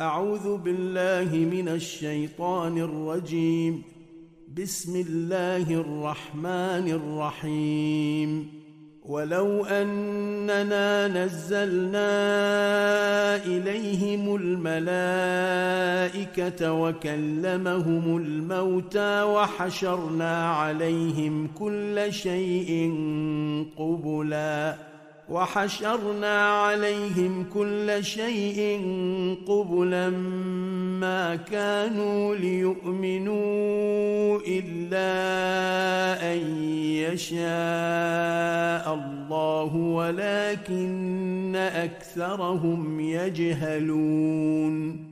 أعوذ بالله من الشيطان الرجيم. بسم الله الرحمن الرحيم. ولو أننا نزلنا إليهم الملائكة وكلمهم الموتى وحشرنا عليهم كل شيء قبلا وحشرنا عليهم كل شيء قبلا ما كانوا ليؤمنوا إلا أن يشاء الله ولكن أكثرهم يجهلون.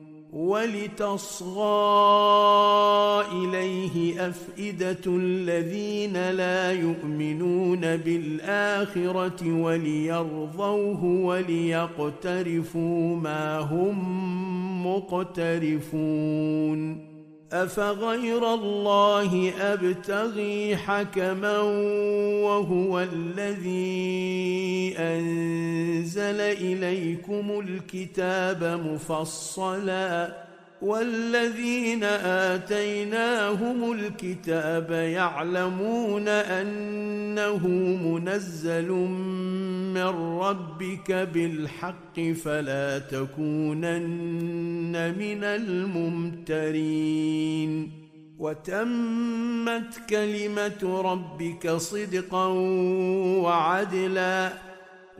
ولتصغى إليه أفئدة الذين لا يؤمنون بالآخرة وليرضوه وليقترفوا ما هم مقترفون أفغير الله أبتغي حكما وهو الذي أنزل إليكم الكتاب مفصلا والذين آتيناهم الكتاب يعلمون أنه منزل من ربك بالحق فلا تكونن من الممترين. وتمت كلمة ربك صدقا وعدلا.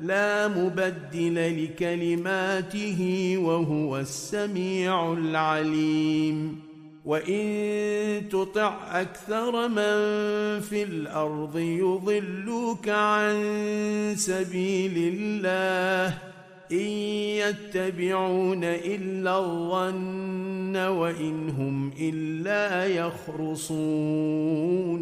لا مبدل لكلماته وهو السميع العليم. وإن تطع أكثر من في الأرض يضلوك عن سبيل الله. إن يتبعون إلا الظن وإن هم إلا يخرصون.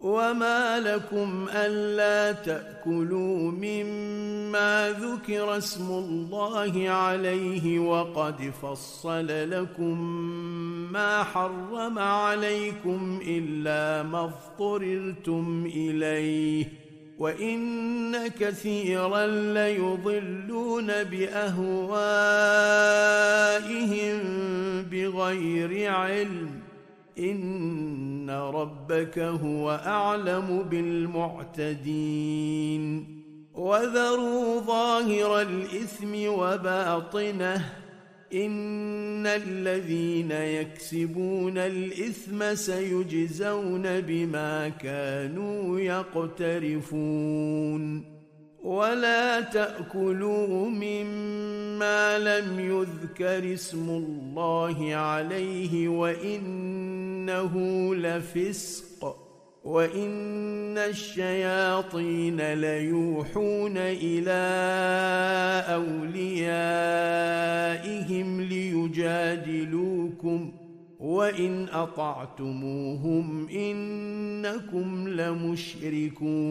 وما لكم الا تاكلوا مما ذكر اسم الله عليه وقد فصل لكم ما حرم عليكم الا ما اضطررتم اليه وان كثيرا ليضلون باهوائهم بغير علم إن ربك هو أعلم بالمعتدين. وذروا ظاهر الإثم وباطنه. إن الذين يكسبون الإثم سيجزون بما كانوا يقترفون. ولا تأكلوا مما لم يذكر اسم الله عليه وانه لفسق وإن الشياطين ليوحون إلى أوليائهم ليجادلوكم وإن أطعتموهم إنكم لمشركون.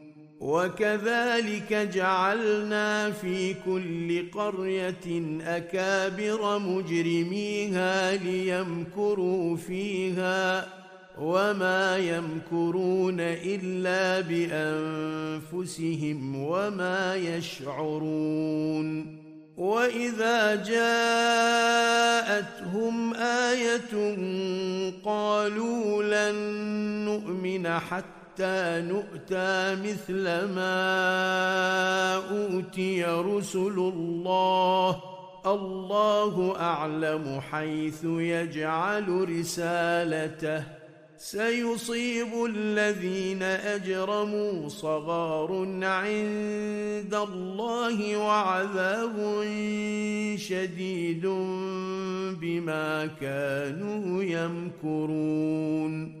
وكذلك جعلنا في كل قرية أكابر مجرميها ليمكروا فيها وما يمكرون إلا بأنفسهم وما يشعرون وإذا جاءتهم آية قالوا لن نؤمن حتى نؤتى مثل ما أوتي رسل الله. الله أعلم حيث يجعل رسالته. سيصيب الذين أجرموا صغار عند الله وعذاب شديد بما كانوا يمكرون.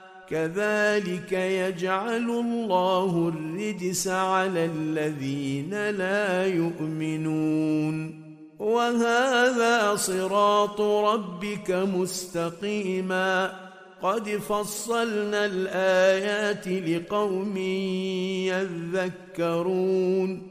كذلك يجعل الله الرجس على الذين لا يؤمنون. وهذا صراط ربك مستقيما. قد فصلنا الآيات لقوم يذكرون.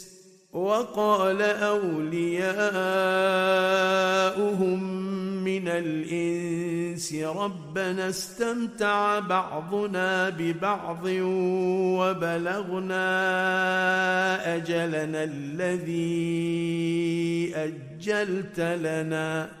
وقال أولياؤهم من الإنس ربنا استمتع بعضنا ببعض وبلغنا أجلنا الذي أجلت لنا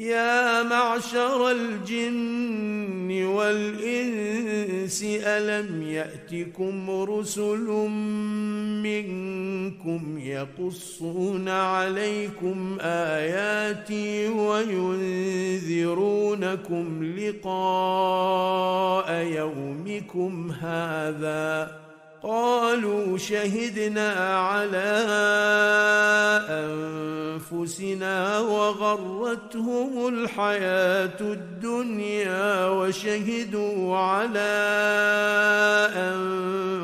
يا معشر الجن والإنس ألم يأتكم رسل منكم يقصون عليكم آياتي وينذرونكم لقاء يومكم هذا؟ قالوا شهدنا على أنفسنا وغرتهم الحياة الدنيا وشهدوا على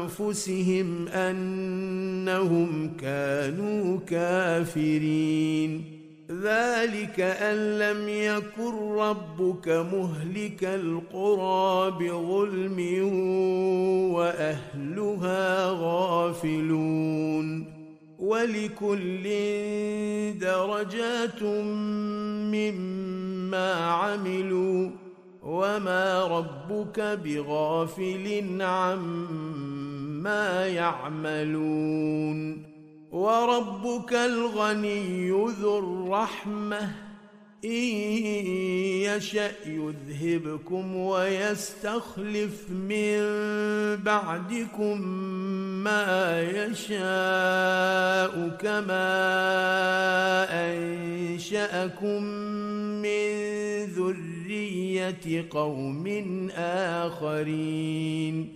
أنفسهم أنهم كانوا كافرين. ذلك أن لم يكن ربك مهلك القرى بظلم وأهلها غافلون ولكل درجات مما عملوا وما ربك بغافل عما يعملون وربك الغني ذو الرحمة. إن يشأ يذهبكم ويستخلف من بعدكم ما يشاء كما أنشأكم من ذرية قوم آخرين.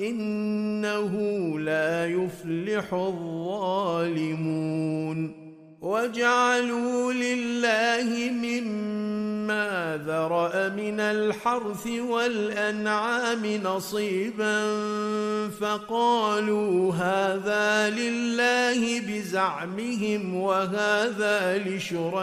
إنه لا يفلح الظالمون. وجعلوا لله مما ذرأ من الحرث والأنعام نصيبا فقالوا هذا لله بزعمهم وهذا لشركائنا.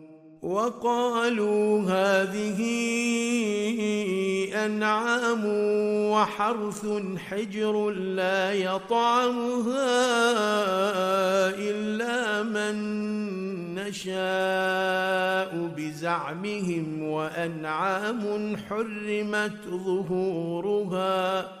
وقالوا هذه أنعام وحرث حجر لا يطعمها إلا من نشاء بزعمهم وأنعام حرمت ظهورها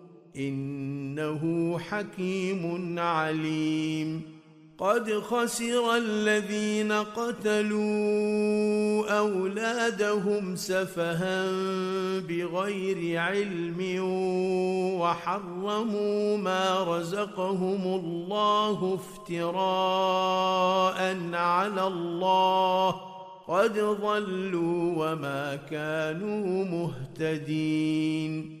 إنه حكيم عليم. قد خسر الذين قتلوا أولادهم سفها بغير علم وحرموا ما رزقهم الله افتراء على الله. قد ضلوا وما كانوا مهتدين.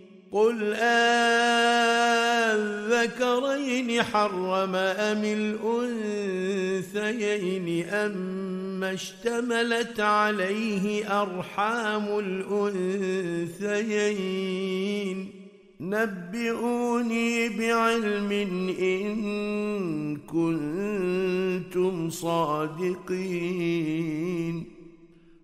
قل أذكرين حرم أم الأنثيين أما اشتملت عليه أرحام الأنثيين نبئوني بعلم إن كنتم صادقين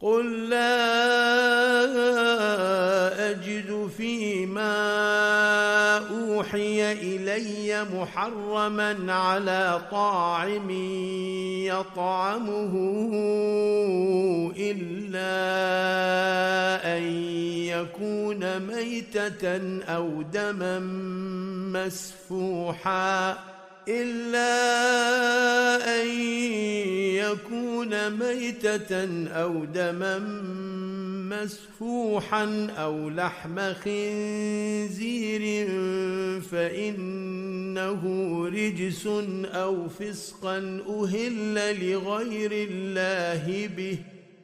قل لا أجد فيما أوحي إلي محرما على طاعم يطعمه إلا أن يكون ميتة أو دما مسفوحا إلا أن يكون ميتة أو دما مسفوحا أو لحم خنزير فإنه رجس أو فسقا أهل لغير الله به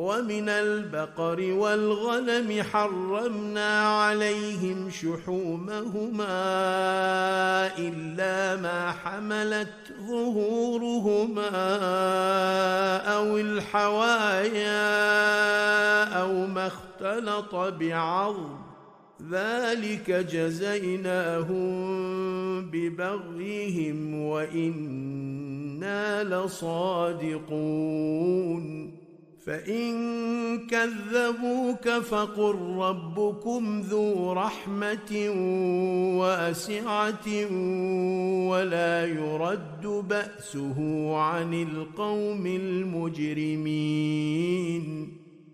ومن البقر والغنم حرمنا عليهم شحومهما إلا ما حملت ظهورهما أو الحوايا أو ما اختلط بعظم. ذلك جزيناهم ببغيهم وإنا لصادقون. فإن كذبوك فقل ربكم ذو رحمة واسعة ولا يرد بأسه عن القوم المجرمين.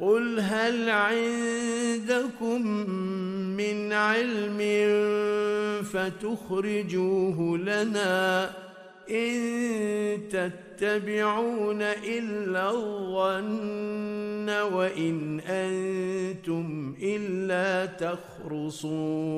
قل هل عندكم من علم فتخرجوه لنا إن تتبعون إلا الظن وإن أنتم إلا تخرصون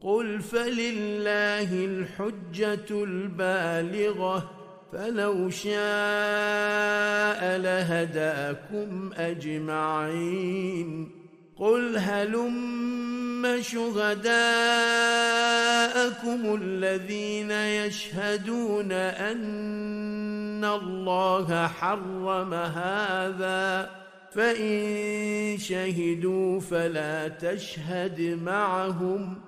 قل فلله الحجة البالغة فلو شاء لهداكم أجمعين. قل هلم شهداءكم الذين يشهدون أن الله حرم هذا. فإن شهدوا فلا تشهد معهم.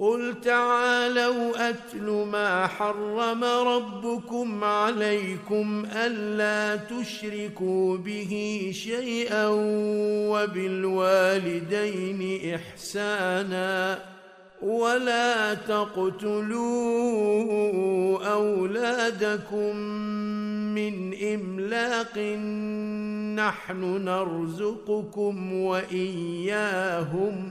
قل تعالوا اتل ما حرم ربكم عليكم الا تشركوا به شيئا وبالوالدين احسانا ولا تقتلوا اولادكم من املاق نحن نرزقكم واياهم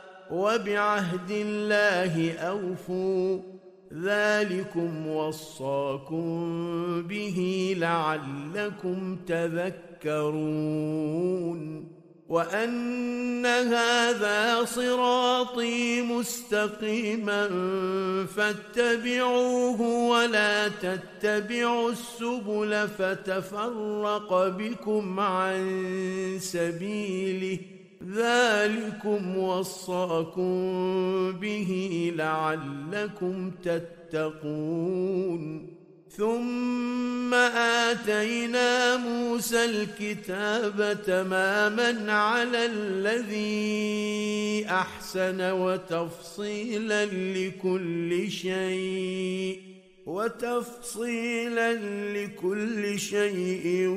وبعهد الله أوفوا ذلكم وصاكم به لعلكم تذكرون وأن هذا صراطي مستقيما فاتبعوه ولا تتبعوا السبل فتفرق بكم عن سبيله ذلكم وصاكم به لعلكم تتقون. ثم آتينا موسى الكتاب تماما على الذي أحسن وتفصيلا لكل شيء. وتفصيلا لكل شيء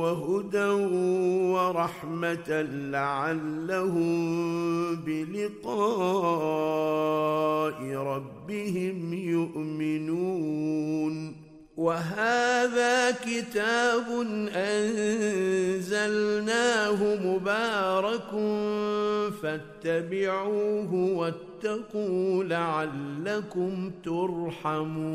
وهدى ورحمة لعلهم بلقاء ربهم يؤمنون وهذا كتاب أنزلناه مبارك فاتبعوه واتقوا لعلكم ترحمون.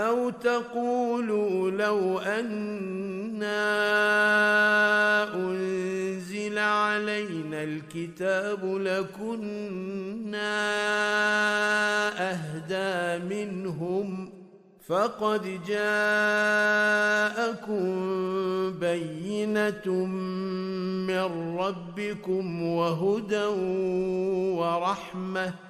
أو تقولوا لو أنا أنزل علينا الكتاب لكنا أهدى منهم فقد جاءكم بينة من ربكم وهدى ورحمة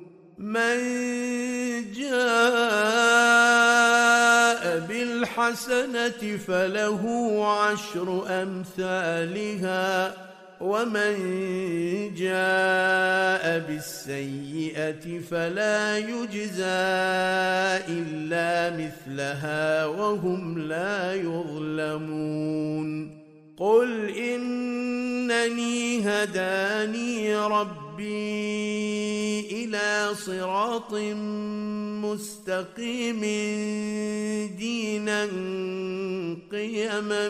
من جاء بالحسنة فله عشر أمثالها ومن جاء بالسيئة فلا يجزى إلا مثلها وهم لا يظلمون. قل إنني هداني ربي ربي إلى صراط مستقيم دينا قيما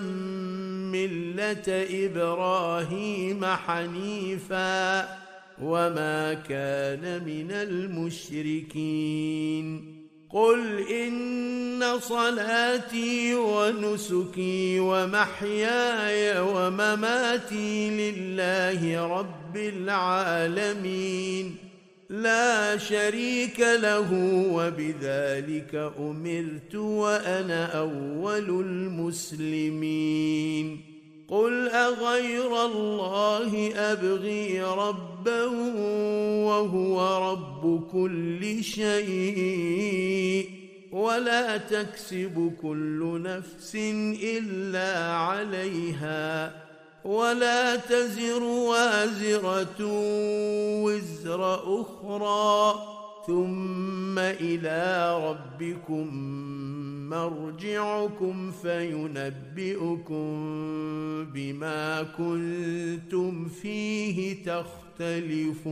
ملة إبراهيم حنيفا وما كان من المشركين قل ان صلاتي ونسكي ومحياي ومماتي لله رب العالمين لا شريك له وبذلك امرت وأنا اول المسلمين قل اغير الله ابغي ربا وهو رب كل شيء ولا تكسب كل نفس الا عليها ولا تزر وازره وزر أخرى ثم إلى ربكم مرجعكم فينبئكم بما كنتم فيه تختلفون.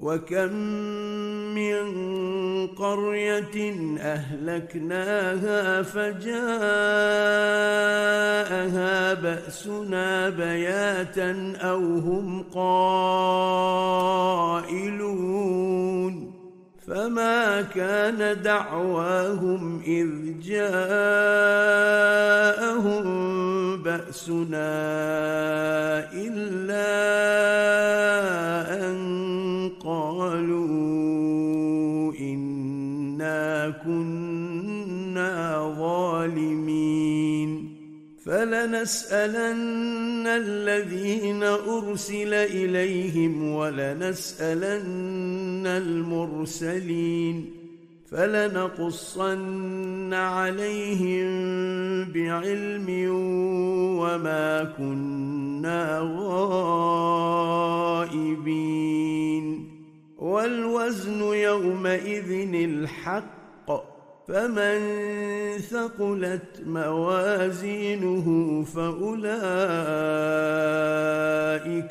وكم من قرية أهلكناها فجاءها بأسنا بياتا أو هم قائلون فما كان دعواهم اذ جاءهم باسنا الا ان قالوا انا كنا ظالمين فلنسألن الذين أرسل إليهم ولنسألن المرسلين فلنقصن عليهم بعلم وما كنا غائبين والوزن يومئذ الحق فمن ثقلت موازينه فأولئك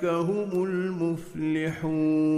هم المفلحون.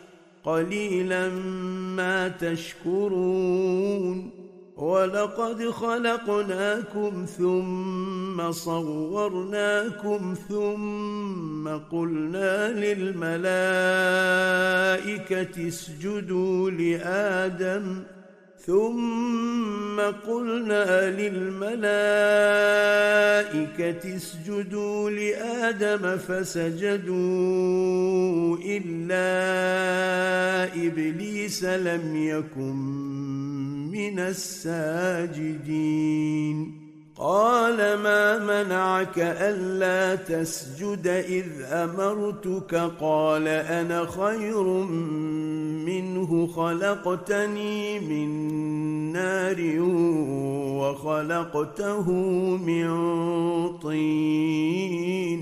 قليلا ما تشكرون ولقد خلقناكم ثم صورناكم ثم قلنا للملائكة اسجدوا لآدم ثم قلنا للملائكة اسجدوا لآدم فسجدوا إلا إبليس لم يكن من الساجدين. قال ما منعك ألا تسجد إذ أمرتك؟ قال أنا خير منه خلقتني من نار وخلقته من طين.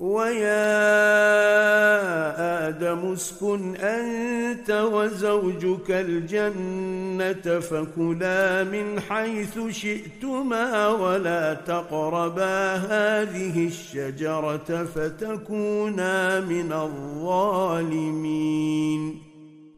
ويا آدم اسكن أنت وزوجك الجنة فكلا من حيث شئتما ولا تقربا هذه الشجرة فتكونا من الظالمين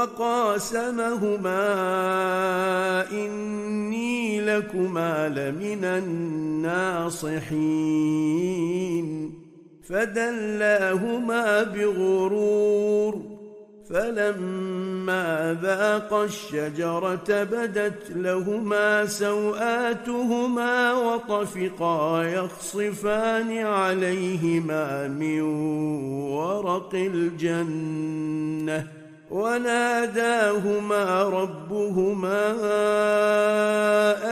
وقاسمهما إني لكما لمن الناصحين. فدلاهما بغرور فلما ذاقا الشجرة بدت لهما سوآتهما وطفقا يخصفان عليهما من ورق الجنة. وناداهما ربهما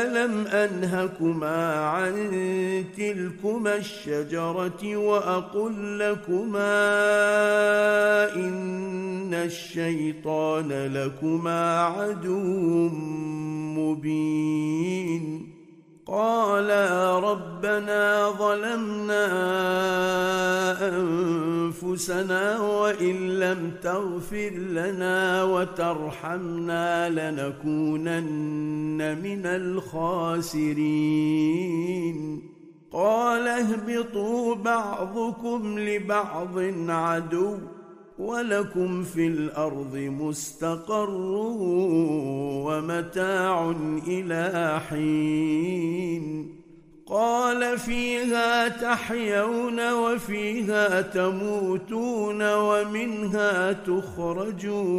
ألم أنهكما عن تلكما الشجرة وأقل لكما إن الشيطان لكما عدو مبين قالا ربنا ظلمنا أنفسنا وإن لم تغفر لنا وترحمنا لنكونن من الخاسرين. قال اهبطوا بعضكم لبعض عدو. ولكم في الأرض مستقر ومتاع إلى حين قال فيها تحيون وفيها تموتون ومنها تخرجون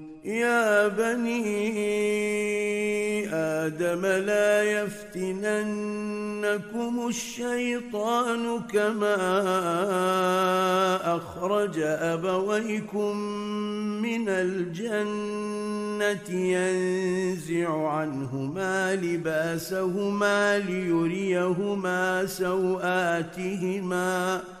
يا بني آدم لا يفتننكم الشيطان كما أخرج أبويكم من الجنة ينزع عنهما لباسهما ليريهما سوآتهما ۖ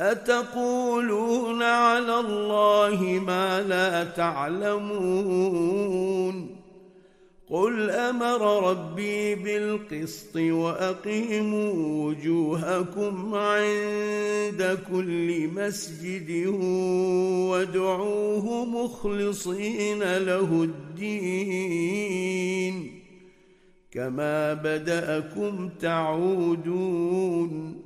أتقولون على الله ما لا تعلمون قل أمر ربي بالقسط وأقيموا وجوهكم عند كل مسجد وادعوه مخلصين له الدين كما بدأكم تعودون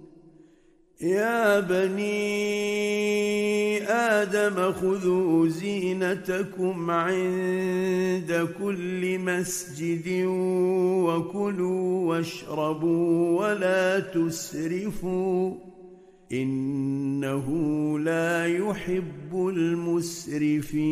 يا بني آدم خذوا زينتكم عند كل مسجد وكلوا واشربوا ولا تسرفوا إنه لا يحب المسرفين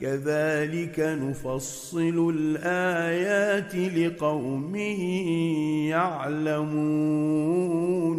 كذلك نفصل الآيات لقوم يعلمون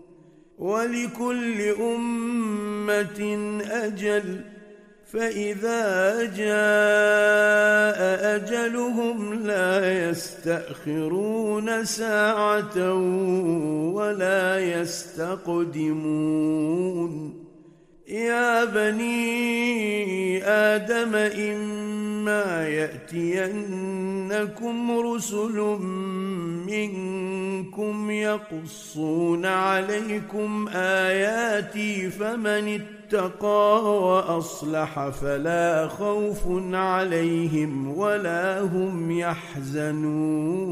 ولكل أمة أجل فإذا جاء أجلهم لا يستأخرون ساعة ولا يستقدمون. يا بني آدم اما يأتينكم رسل منكم يقصون عليكم آياتي فمن اتقى وأصلح فلا خوف عليهم ولا هم يحزنون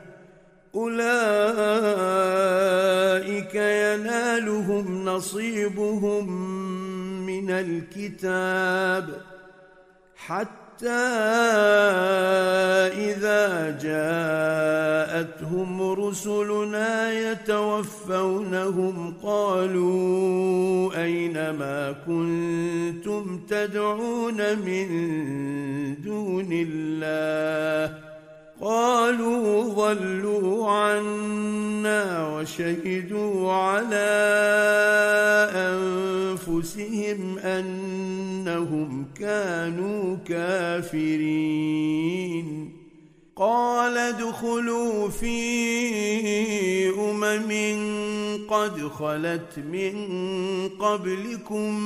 أولئك ينالهم نصيبهم من الكتاب حتى إذا جاءتهم رسلنا يتوفونهم قالوا أين ما كنتم تدعون من دون الله قالوا ضلوا عنا وشهدوا على أنفسهم أنهم كانوا كافرين. قال ادخلوا في أمم قد خلت من قبلكم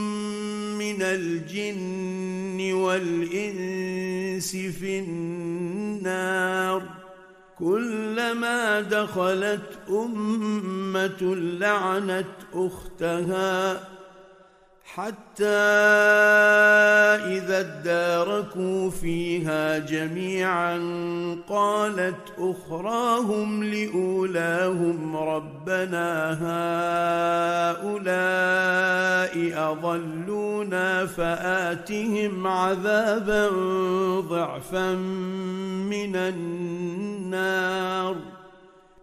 من الجن والإنس في النار كلما دخلت أمة لعنت أختها حتى إذا اداركوا فيها جميعا قالت أخراهم لأولاهم ربنا هؤلاء أضلونا فآتهم عذابا ضعفا من النار.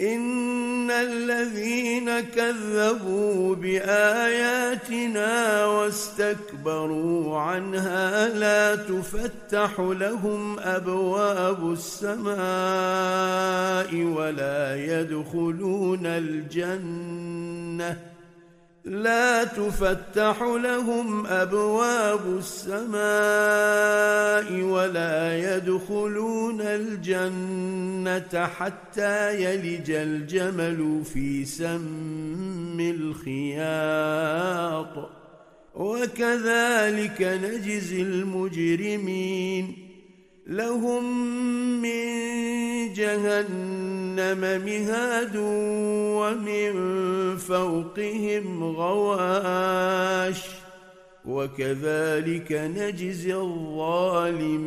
ان الذين كذبوا باياتنا واستكبروا عنها لا تفتح لهم ابواب السماء ولا يدخلون الجنه لا تفتح لهم أبواب السماء ولا يدخلون الجنة حتى يلج الجمل في سم الخياط. وكذلك نجزي المجرمين. لهم من جهنم مهاد ومن فوقهم غواش وكذلك نجزي الظالمين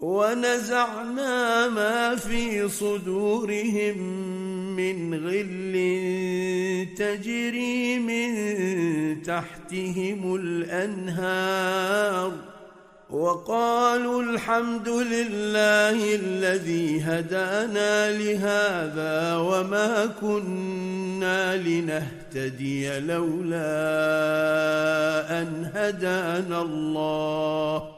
ونزعنا ما في صدورهم من غل تجري من تحتهم الأنهار وقالوا الحمد لله الذي هدانا لهذا وما كنا لنهتدي لولا أن هدانا الله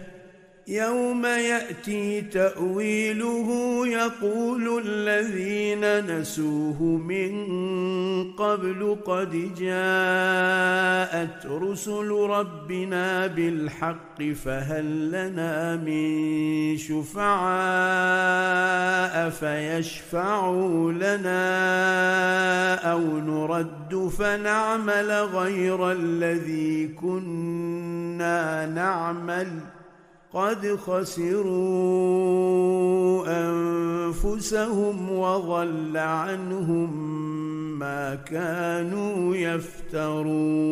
يوم يأتي تأويله يقول الذين نسوه من قبل قد جاءت رسل ربنا بالحق فهل لنا من شفعاء فيشفعوا لنا أو نرد فنعمل غير الذي كنا نعمل قد خسروا أنفسهم وضل عنهم ما كانوا يفترون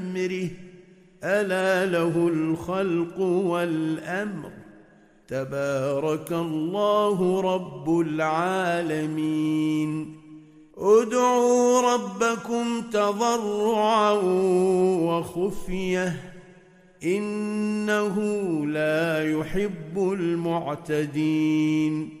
بامره ألا له الخلق والأمر. تبارك الله رب العالمين. ادعوا ربكم تضرعا وخفية إنه لا يحب المعتدين.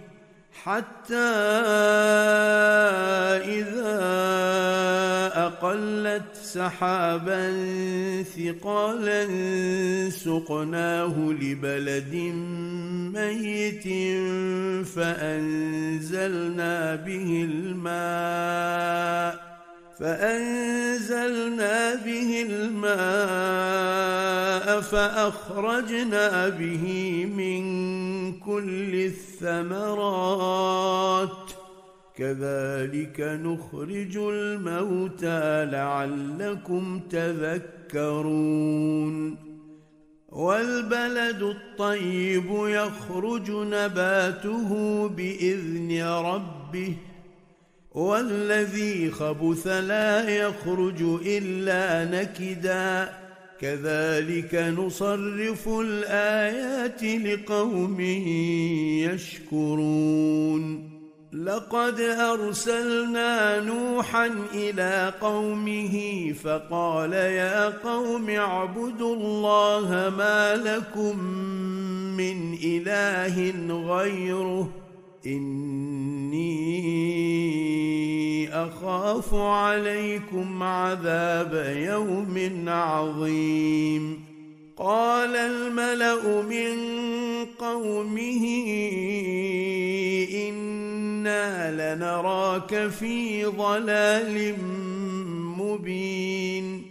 حتى إذا أقلت سحابا ثقالا سقناه لبلد ميت فأنزلنا به الماء فأنزلنا به الماء فأخرجنا به من كل الثمرات. كذلك نخرج الموتى لعلكم تذكرون. والبلد الطيب يخرج نباته بإذن ربه والذي خبث لا يخرج إلا نكدا. كذلك نصرف الآيات لقوم يشكرون. لقد أرسلنا نوحا إلى قومه فقال يا قوم اعبدوا الله ما لكم من إله غيره. إني أخاف عليكم عذاب يوم عظيم. قال الملأ من قومه أنا لنراك في ضلال مبين.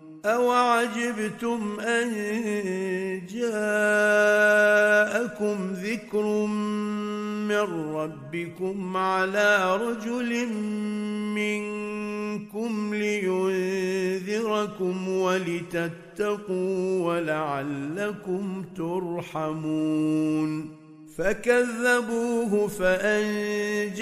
اوعجبتم ان جاءكم ذكر من ربكم على رجل منكم لينذركم ولتتقوا ولعلكم ترحمون فكذبوه فانجيناه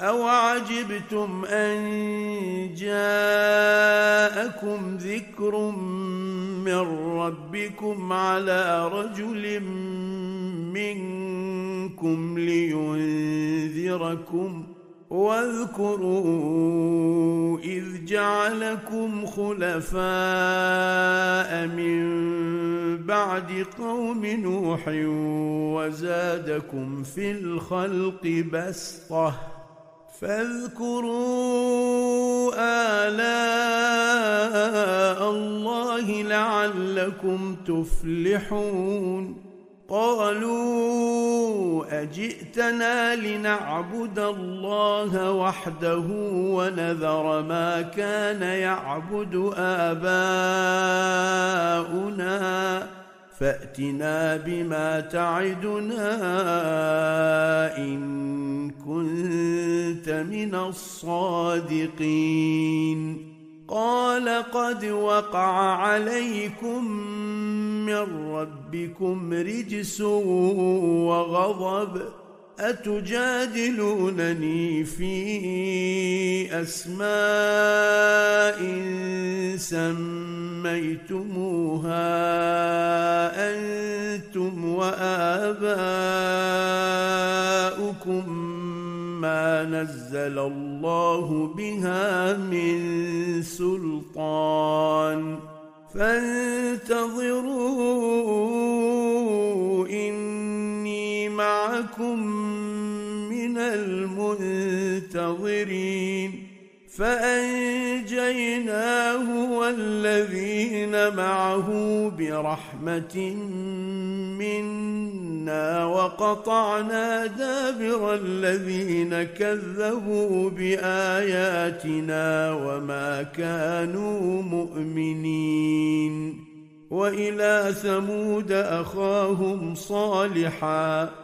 اوعجبتم أن جاءكم ذكر من ربكم على رجل منكم لينذركم واذكروا إذ جعلكم خلفاء من بعد قوم نوح وزادكم في الخلق بسطة فاذكروا آلاء الله لعلكم تفلحون. قالوا أجئتنا لنعبد الله وحده ونذر ما كان يعبد آباؤنا. فأتنا بما تعدنا إن كنت من الصادقين. قال قد وقع عليكم من ربكم رجس وغضب. أتجادلونني في أسماء سميتموها أنتم وآباؤكم ما نزل الله بها من سلطان فانتظروا إني معكم من المنتظرين. فأنجيناه والذين معه برحمة منا وقطعنا دابر الذين كذبوا بآياتنا وما كانوا مؤمنين. وإلى ثمود أخاهم صالحا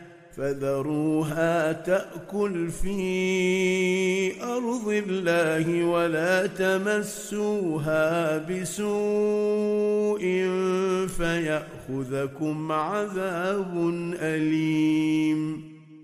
فذروها تأكل في أرض الله ولا تمسوها بسوء فيأخذكم عذاب أليم.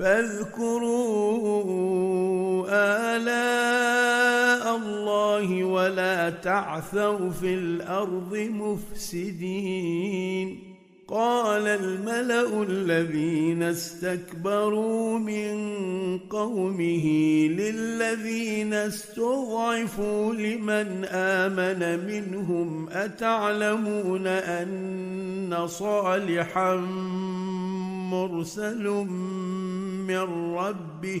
فاذكروا آلاء الله ولا تعثوا في الأرض مفسدين. قال الملأ الذين استكبروا من قومه للذين استضعفوا لمن آمن منهم أتعلمون أن صالحا مرسل من ربه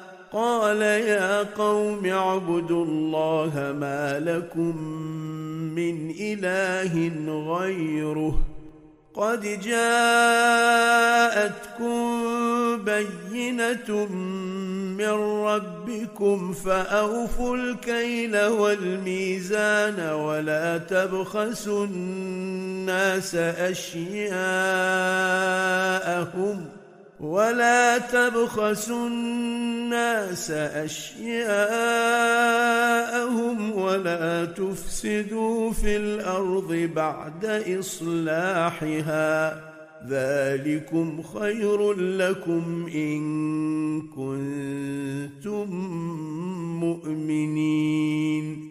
قال يا قوم اعبدوا الله ما لكم من إله غيره قد جاءتكم بينة من ربكم فأوفوا الكيل والميزان ولا تبخسوا الناس أشياءهم ولا تبخسوا الناس أشياءهم ولا تفسدوا في الأرض بعد إصلاحها. ذلكم خير لكم إن كنتم مؤمنين.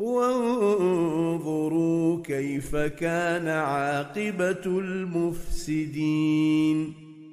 وانظروا كيف كان عاقبة المفسدين.